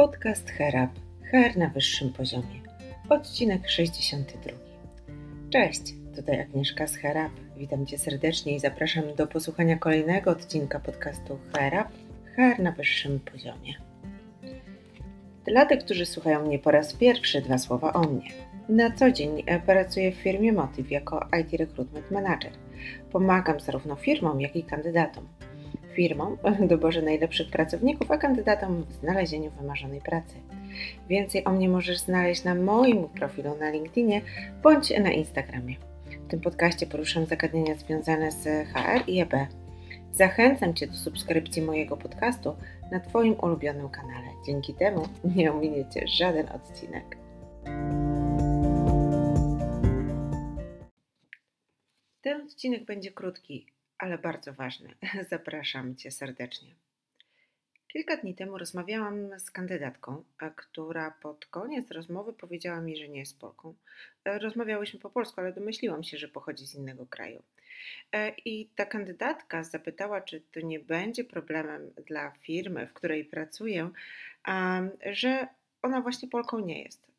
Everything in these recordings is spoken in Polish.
Podcast Herab. Her na wyższym poziomie. Odcinek 62. Cześć, tutaj Agnieszka z Herab. Witam Cię serdecznie i zapraszam do posłuchania kolejnego odcinka podcastu Herab. Her na wyższym poziomie. Dla tych, którzy słuchają mnie po raz pierwszy, dwa słowa o mnie. Na co dzień pracuję w firmie Motiv jako IT Recruitment Manager. Pomagam zarówno firmom, jak i kandydatom firmom doborze najlepszych pracowników, a kandydatom w znalezieniu wymarzonej pracy. Więcej o mnie możesz znaleźć na moim profilu na LinkedInie bądź na Instagramie. W tym podcaście poruszam zagadnienia związane z HR i EB. Zachęcam Cię do subskrypcji mojego podcastu na Twoim ulubionym kanale. Dzięki temu nie ominiecie żaden odcinek. Ten odcinek będzie krótki, ale bardzo ważny. Zapraszam Cię serdecznie. Kilka dni temu rozmawiałam z kandydatką, która pod koniec rozmowy powiedziała mi, że nie jest Polką. E, rozmawiałyśmy po polsku, ale domyśliłam się, że pochodzi z innego kraju. E, I ta kandydatka zapytała, czy to nie będzie problemem dla firmy, w której pracuję, że ona właśnie Polką nie jest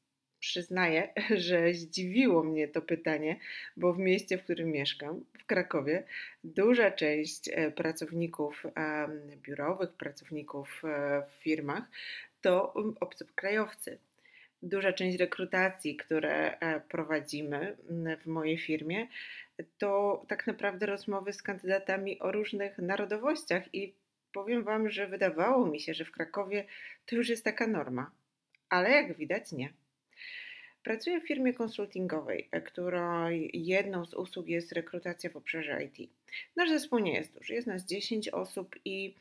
przyznaję, że zdziwiło mnie to pytanie, bo w mieście, w którym mieszkam, w Krakowie, duża część e, pracowników biurowych, pracowników e, w firmach to obcokrajowcy. Duża część rekrutacji, które e, prowadzimy w mojej firmie, to tak naprawdę rozmowy z kandydatami o różnych narodowościach i powiem Wam, że wydawało mi się, że w Krakowie to już jest taka norma, ale jak widać nie. Pracuję w firmie konsultingowej, e, której jedną z usług jest rekrutacja w obszarze IT. Nasz zespół nie jest duży, jest nas 10 osób i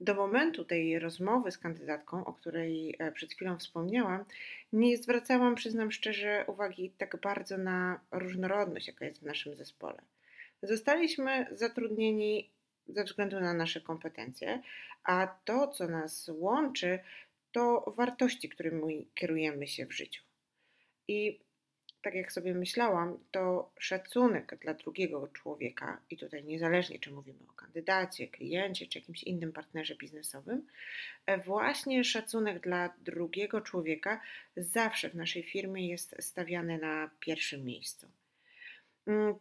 do momentu tej rozmowy z kandydatką, o której e, przed chwilą wspomniałam, nie zwracałam, przyznam szczerze, uwagi tak bardzo na różnorodność, jaka jest w naszym zespole. Zostaliśmy zatrudnieni ze względu na nasze kompetencje, a to, co nas łączy, to wartości, którymi kierujemy się w życiu. I tak jak sobie myślałam, to szacunek dla drugiego człowieka, i tutaj niezależnie czy mówimy o kandydacie, kliencie, czy jakimś innym partnerze biznesowym, e, właśnie szacunek dla drugiego człowieka zawsze w naszej firmie jest stawiany na pierwszym miejscu. Mm,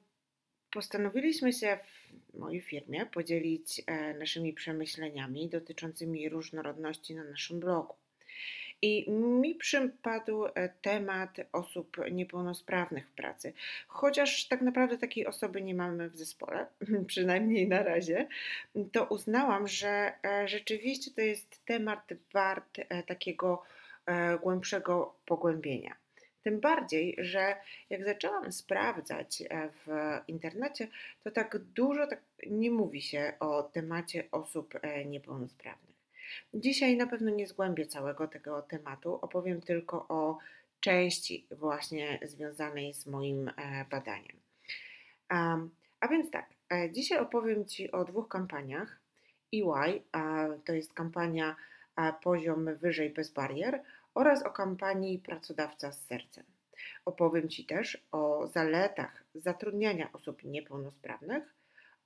postanowiliśmy się w mojej firmie podzielić e, naszymi przemyśleniami dotyczącymi różnorodności na naszym blogu. I mi przypadł e, temat osób niepełnosprawnych w pracy. Chociaż tak naprawdę takiej osoby nie mamy w zespole, przynajmniej na razie, to uznałam, że e, rzeczywiście to jest temat wart e, takiego głębszego pogłębienia. Tym bardziej, że jak zaczęłam sprawdzać w internecie, to tak dużo tak nie mówi się o temacie osób niepełnosprawnych. Dzisiaj na pewno nie zgłębię całego tego tematu, opowiem tylko o części właśnie związanej z moim e, badaniem. A więc tak, e, dzisiaj opowiem Ci o dwóch kampaniach. EY to jest kampania Poziom wyżej bez barier oraz o kampanii Pracodawca z sercem. Opowiem Ci też o zaletach zatrudniania osób niepełnosprawnych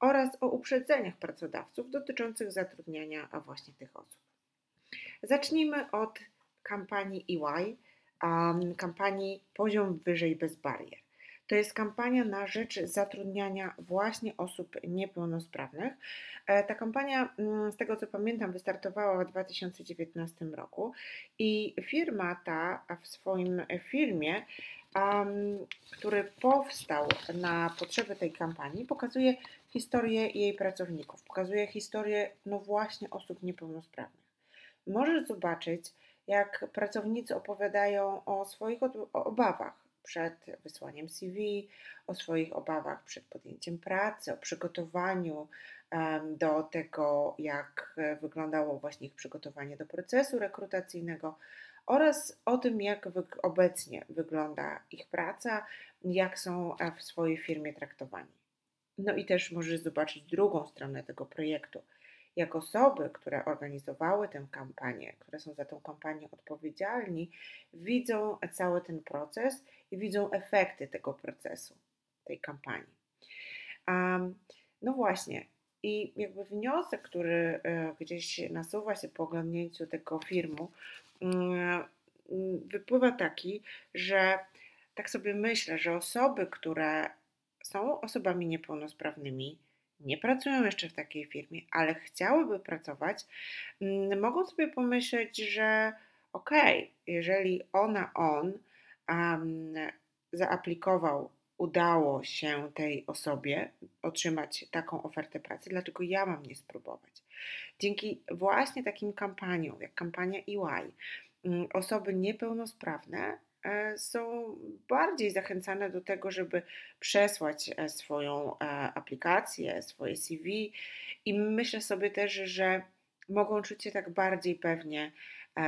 oraz o uprzedzeniach pracodawców dotyczących zatrudniania właśnie tych osób. Zacznijmy od kampanii EY, kampanii Poziom Wyżej Bez Barier. To jest kampania na rzecz zatrudniania właśnie osób niepełnosprawnych. E, ta kampania, mm, z tego co pamiętam, wystartowała w 2019 roku i firma ta w swoim filmie który powstał na potrzeby tej kampanii, pokazuje historię jej pracowników, pokazuje historię, no właśnie, osób niepełnosprawnych. Możesz zobaczyć, jak pracownicy opowiadają o swoich obawach przed wysłaniem CV, o swoich obawach przed podjęciem pracy, o przygotowaniu do tego, jak wyglądało właśnie ich przygotowanie do procesu rekrutacyjnego, oraz o tym, jak obecnie wygląda ich praca, jak są e, w swojej firmie traktowani. No i też możesz zobaczyć drugą stronę tego projektu. Jak osoby, które organizowały tę kampanię, które są za tą kampanię odpowiedzialni, widzą cały ten proces i widzą efekty tego procesu, tej kampanii. Um, no właśnie, I jakby wniosek, który gdzieś nasuwa się po oglądnięciu tego filmu, wypływa taki, że tak sobie myślę, że osoby, które są osobami niepełnosprawnymi, nie pracują jeszcze w takiej firmie, ale chciałyby pracować, mm, mogą sobie pomyśleć, że okej, okay, jeżeli ona, on um, zaaplikował, udało się tej osobie otrzymać taką ofertę pracy, dlaczego ja mam nie spróbować? Dzięki właśnie takim kampaniom, jak kampania EY, mm, osoby niepełnosprawne E, są bardziej zachęcane do tego, żeby przesłać e, swoją e, aplikację, swoje CV i myślę sobie też, że mogą czuć się tak bardziej pewnie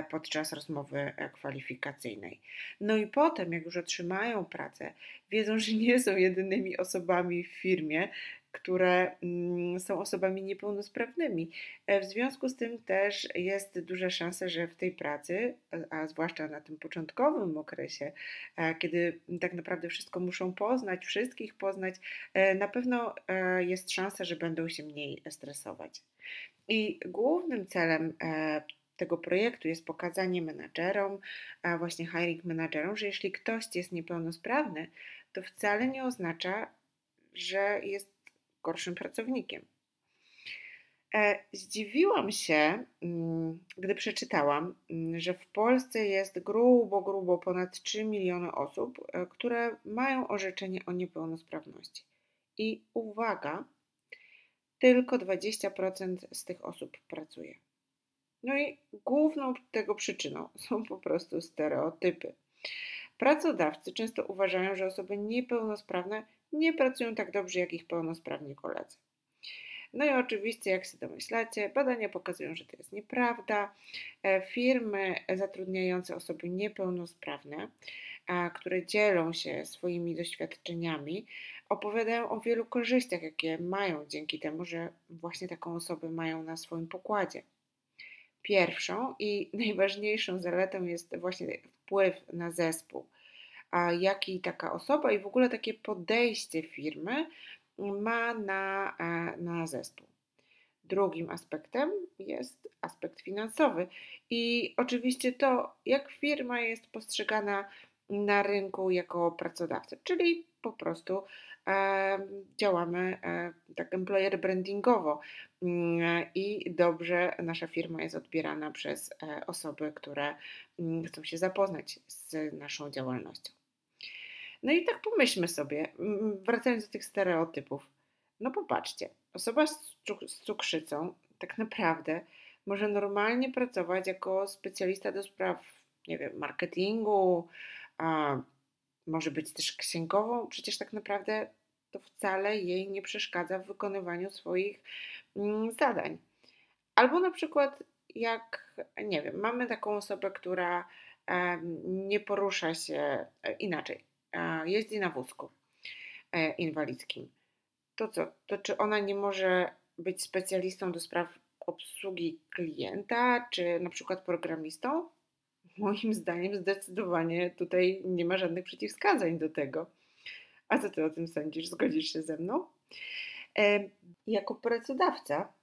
podczas rozmowy kwalifikacyjnej. No i potem, jak już otrzymają pracę, wiedzą, że nie są jedynymi osobami w firmie, które mm, są osobami niepełnosprawnymi. E, w związku z tym też jest duża szansa, że w tej pracy, a zwłaszcza na tym początkowym okresie, e, kiedy tak naprawdę wszystko muszą poznać, wszystkich poznać, e, na pewno jest szansa, że będą się mniej stresować. I głównym celem tego projektu jest pokazanie menadżerom, właśnie hiring menadżerom, że jeśli ktoś jest niepełnosprawny, to wcale nie oznacza, że jest gorszym pracownikiem. E, zdziwiłam się, mm, gdy przeczytałam, mm, że w Polsce jest grubo, grubo ponad 3 miliony osób, e, które mają orzeczenie o niepełnosprawności. I uwaga, tylko 20% z tych osób pracuje. No i główną tego przyczyną są po prostu stereotypy. Pracodawcy często uważają, że osoby niepełnosprawne nie pracują tak dobrze jak ich pełnosprawni koledzy. No i oczywiście, jak się domyślacie, badania pokazują, że to jest nieprawda. E, firmy zatrudniające osoby niepełnosprawne, które dzielą się swoimi doświadczeniami, opowiadają o wielu korzyściach, jakie mają dzięki temu, że właśnie taką osobę mają na swoim pokładzie. Pierwszą i najważniejszą zaletą jest właśnie wpływ na zespół jaki taka osoba i w ogóle takie podejście firmy ma na, e, na zespół. Drugim aspektem jest aspekt finansowy i oczywiście to, jak firma jest postrzegana na rynku jako pracodawca, czyli po prostu e, działamy e, tak employer brandingowo mm, i dobrze nasza firma jest odbierana przez osoby, które mm, chcą się zapoznać z naszą działalnością. No i tak pomyślmy sobie, wracając do tych stereotypów. No popatrzcie, osoba z, cukrzycą tak naprawdę może normalnie pracować jako specjalista do spraw, nie wiem, marketingu, a może być też księgową. Przecież tak naprawdę to wcale jej nie przeszkadza w wykonywaniu swoich zadań. Albo na przykład jak, nie wiem, mamy taką osobę, która nie porusza się e, inaczej jeździ na wózku e, inwalidzkim, to co? To czy ona nie może być specjalistą do spraw obsługi klienta, czy na przykład programistą? Moim zdaniem zdecydowanie tutaj nie ma żadnych przeciwwskazań do tego. A co ty o tym sądzisz? Zgodzisz się ze mną? E, jako pracodawca,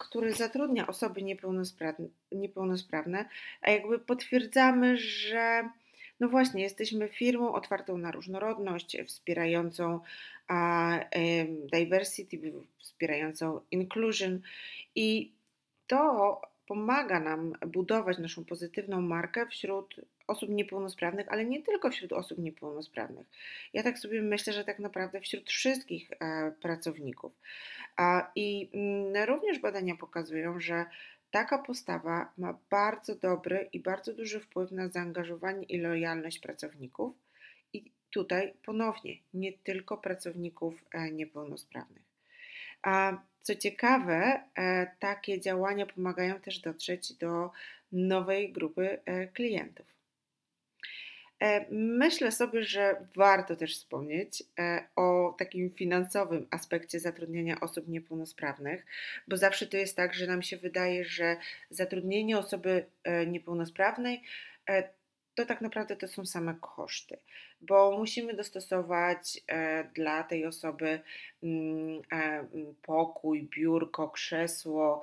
który zatrudnia osoby niepełnosprawne, niepełnosprawne, jakby potwierdzamy, że no właśnie, jesteśmy firmą otwartą na różnorodność, wspierającą diversity, wspierającą inclusion i to pomaga nam budować naszą pozytywną markę wśród osób niepełnosprawnych, ale nie tylko wśród osób niepełnosprawnych. Ja tak sobie myślę, że tak naprawdę wśród wszystkich e, pracowników. I mm, również badania pokazują, że Taka postawa ma bardzo dobry i bardzo duży wpływ na zaangażowanie i lojalność pracowników. I tutaj ponownie nie tylko pracowników e, niepełnosprawnych. A co ciekawe, e, takie działania pomagają też dotrzeć do nowej grupy e, klientów. E, myślę sobie, że warto też wspomnieć e, o takim finansowym aspekcie zatrudnienia osób niepełnosprawnych, bo zawsze to jest tak, że nam się wydaje, że zatrudnienie osoby e, niepełnosprawnej to tak naprawdę to są same koszty, bo musimy dostosować dla tej osoby mm, pokój, biurko, krzesło.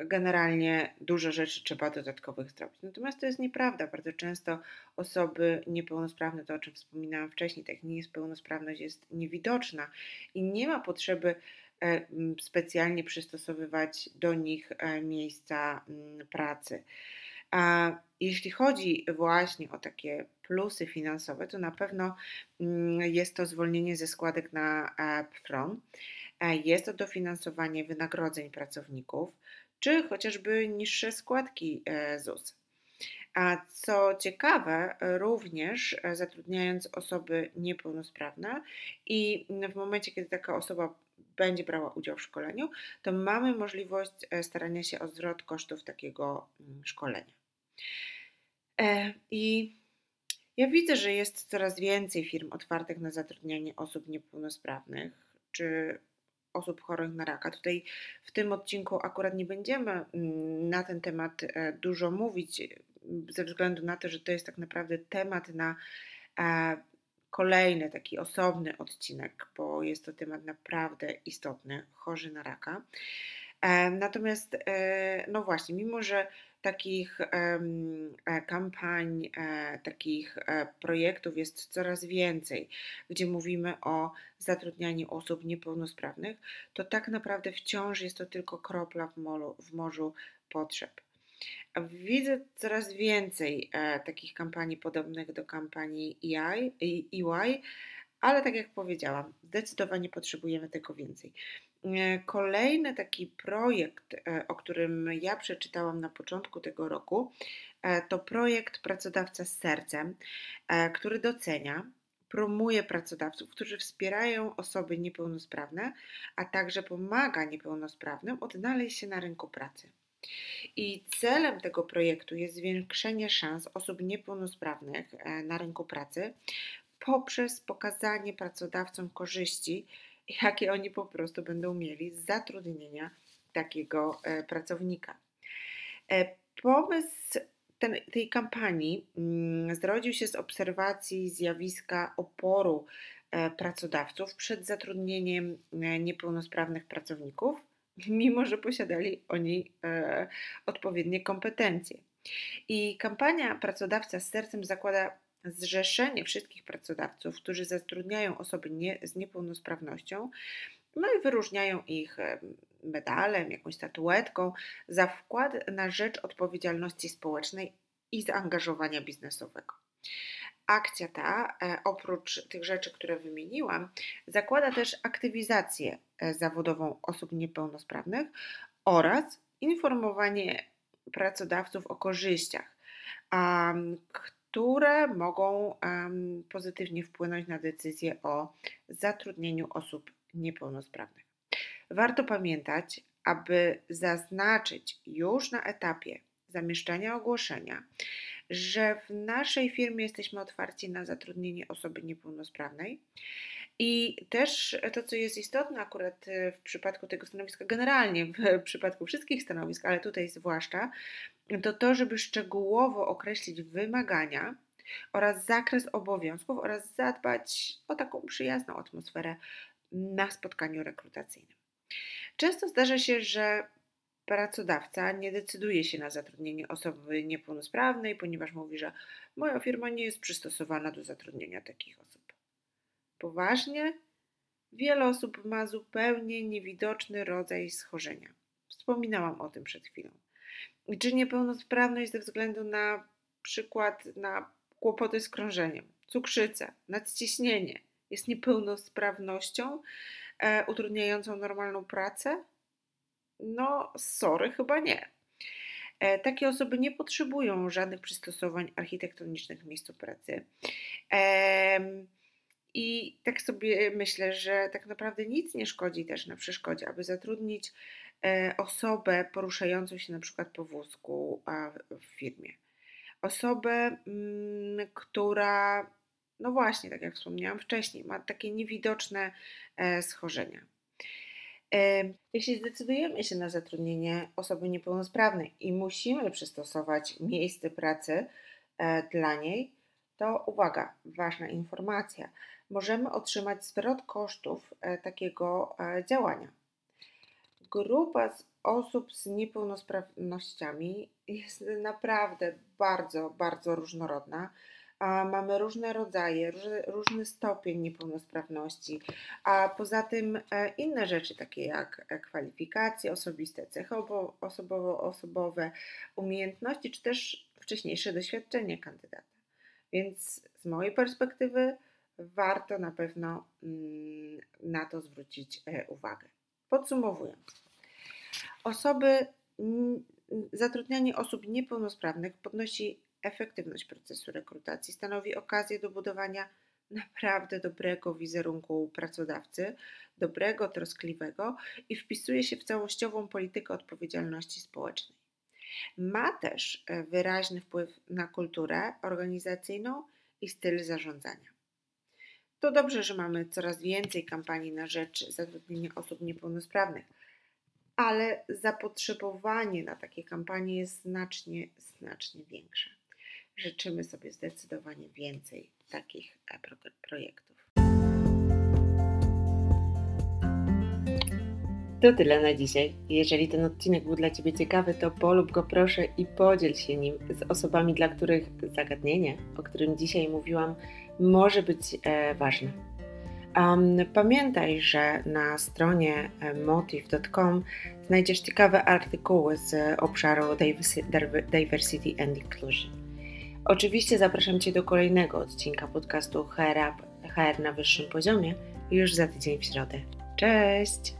E, generalnie dużo rzeczy trzeba dodatkowych zrobić. Natomiast to jest nieprawda. Bardzo często osoby niepełnosprawne, to o czym wspominałam wcześniej, tak niepełnosprawność jest niewidoczna i nie ma potrzeby specjalnie przystosowywać do nich miejsca mm, pracy. A jeśli chodzi właśnie o takie plusy finansowe, to na pewno jest to zwolnienie ze składek na e, PFRON, e, jest to dofinansowanie wynagrodzeń pracowników, czy chociażby niższe składki e, ZUS. A co ciekawe, również zatrudniając osoby niepełnosprawne i w momencie, kiedy taka osoba będzie brała udział w szkoleniu, to mamy możliwość starania się o zwrot kosztów takiego mm, szkolenia. E, I ja widzę, że jest coraz więcej firm otwartych na zatrudnianie osób niepełnosprawnych czy osób chorych na raka. Tutaj w tym odcinku akurat nie będziemy mm, na ten temat e, dużo mówić, ze względu na to, że to jest tak naprawdę temat na e, kolejny taki osobny odcinek, bo jest to temat naprawdę istotny chorzy na raka. Natomiast, no właśnie, mimo że takich e, kampań, e, takich e, projektów jest coraz więcej, gdzie mówimy o zatrudnianiu osób niepełnosprawnych, to tak naprawdę wciąż jest to tylko kropla w, molu, w morzu potrzeb. Widzę coraz więcej takich kampanii podobnych do kampanii EI, EY, ale tak jak powiedziałam, zdecydowanie potrzebujemy tego więcej. E, kolejny taki projekt, e, o którym ja przeczytałam na początku tego roku, e, to projekt Pracodawca z Sercem, który docenia, promuje pracodawców, którzy wspierają osoby niepełnosprawne, a także pomaga niepełnosprawnym odnaleźć się na rynku pracy. I celem tego projektu jest zwiększenie szans osób niepełnosprawnych na rynku pracy poprzez pokazanie pracodawcom korzyści, jakie oni po prostu będą mieli z zatrudnienia takiego e, pracownika. E, pomysł ten, tej kampanii mm, zrodził się z obserwacji zjawiska oporu e, pracodawców przed zatrudnieniem niepełnosprawnych pracowników, mimo że posiadali oni odpowiednie kompetencje. I kampania Pracodawca z sercem zakłada zrzeszenie wszystkich pracodawców, którzy zatrudniają osoby nie, z niepełnosprawnością, no i wyróżniają ich medalem, jakąś statuetką za wkład na rzecz odpowiedzialności społecznej i zaangażowania biznesowego. Akcja ta, e, oprócz tych rzeczy, które wymieniłam, zakłada też aktywizację e, zawodową osób niepełnosprawnych oraz informowanie pracodawców o korzyściach, które mogą pozytywnie wpłynąć na decyzję o zatrudnieniu osób niepełnosprawnych. Warto pamiętać, aby zaznaczyć już na etapie zamieszczania ogłoszenia, że w naszej firmie jesteśmy otwarci na zatrudnienie osoby niepełnosprawnej. I też to, co jest istotne akurat w przypadku tego stanowiska, generalnie w przypadku wszystkich stanowisk, ale tutaj zwłaszcza, to to, żeby szczegółowo określić wymagania oraz zakres obowiązków oraz zadbać o taką przyjazną atmosferę na spotkaniu rekrutacyjnym. Często zdarza się, że pracodawca nie decyduje się na zatrudnienie osoby niepełnosprawnej, ponieważ mówi, że moja firma nie jest przystosowana do zatrudnienia takich osób. Poważnie, wiele osób ma zupełnie niewidoczny rodzaj schorzenia. Wspominałam o tym przed chwilą czy niepełnosprawność ze względu na przykład na kłopoty z krążeniem, cukrzycę, nadciśnienie jest niepełnosprawnością e, utrudniającą normalną pracę? No, sorry, chyba nie. E, takie osoby nie potrzebują żadnych przystosowań architektonicznych w miejscu pracy. E, I tak sobie myślę, że tak naprawdę nic nie szkodzi też na przeszkodzie, aby zatrudnić osobę poruszającą się na przykład po wózku w firmie. Osobę, mm, która, no właśnie, tak jak wspomniałam wcześniej, ma takie niewidoczne e, schorzenia. E, jeśli zdecydujemy się na zatrudnienie osoby niepełnosprawnej i musimy przystosować miejsce pracy dla niej, to uwaga, ważna informacja. Możemy otrzymać zwrot kosztów e, takiego e, działania. Grupa z osób z niepełnosprawnościami jest naprawdę bardzo, bardzo różnorodna. Mamy różne rodzaje, różny stopień niepełnosprawności, a poza tym e, inne rzeczy, takie jak kwalifikacje osobiste, cechy osobowo-osobowe, umiejętności, czy też wcześniejsze doświadczenie kandydata. Więc z mojej perspektywy warto na pewno mm, na to zwrócić e, uwagę. Podsumowując, osoby, zatrudnianie osób niepełnosprawnych podnosi efektywność procesu rekrutacji, stanowi okazję do budowania naprawdę dobrego wizerunku pracodawcy, dobrego, troskliwego i wpisuje się w całościową politykę odpowiedzialności społecznej. Ma też e, wyraźny wpływ na kulturę organizacyjną i styl zarządzania. To dobrze, że mamy coraz więcej kampanii na rzecz zatrudnienia osób niepełnosprawnych, ale zapotrzebowanie na takie kampanie jest znacznie, znacznie większe. Życzymy sobie zdecydowanie więcej takich e, projektów. To tyle na dzisiaj. Jeżeli ten odcinek był dla Ciebie ciekawy, to polub go proszę i podziel się nim z osobami, dla których zagadnienie, o którym dzisiaj mówiłam, może być e, ważne. Um, pamiętaj, że na stronie e, motive.com znajdziesz ciekawe artykuły z obszaru Diversity and Inclusion. Oczywiście zapraszam Cię do kolejnego odcinka podcastu HR, HR na wyższym poziomie już za tydzień w środę. Cześć!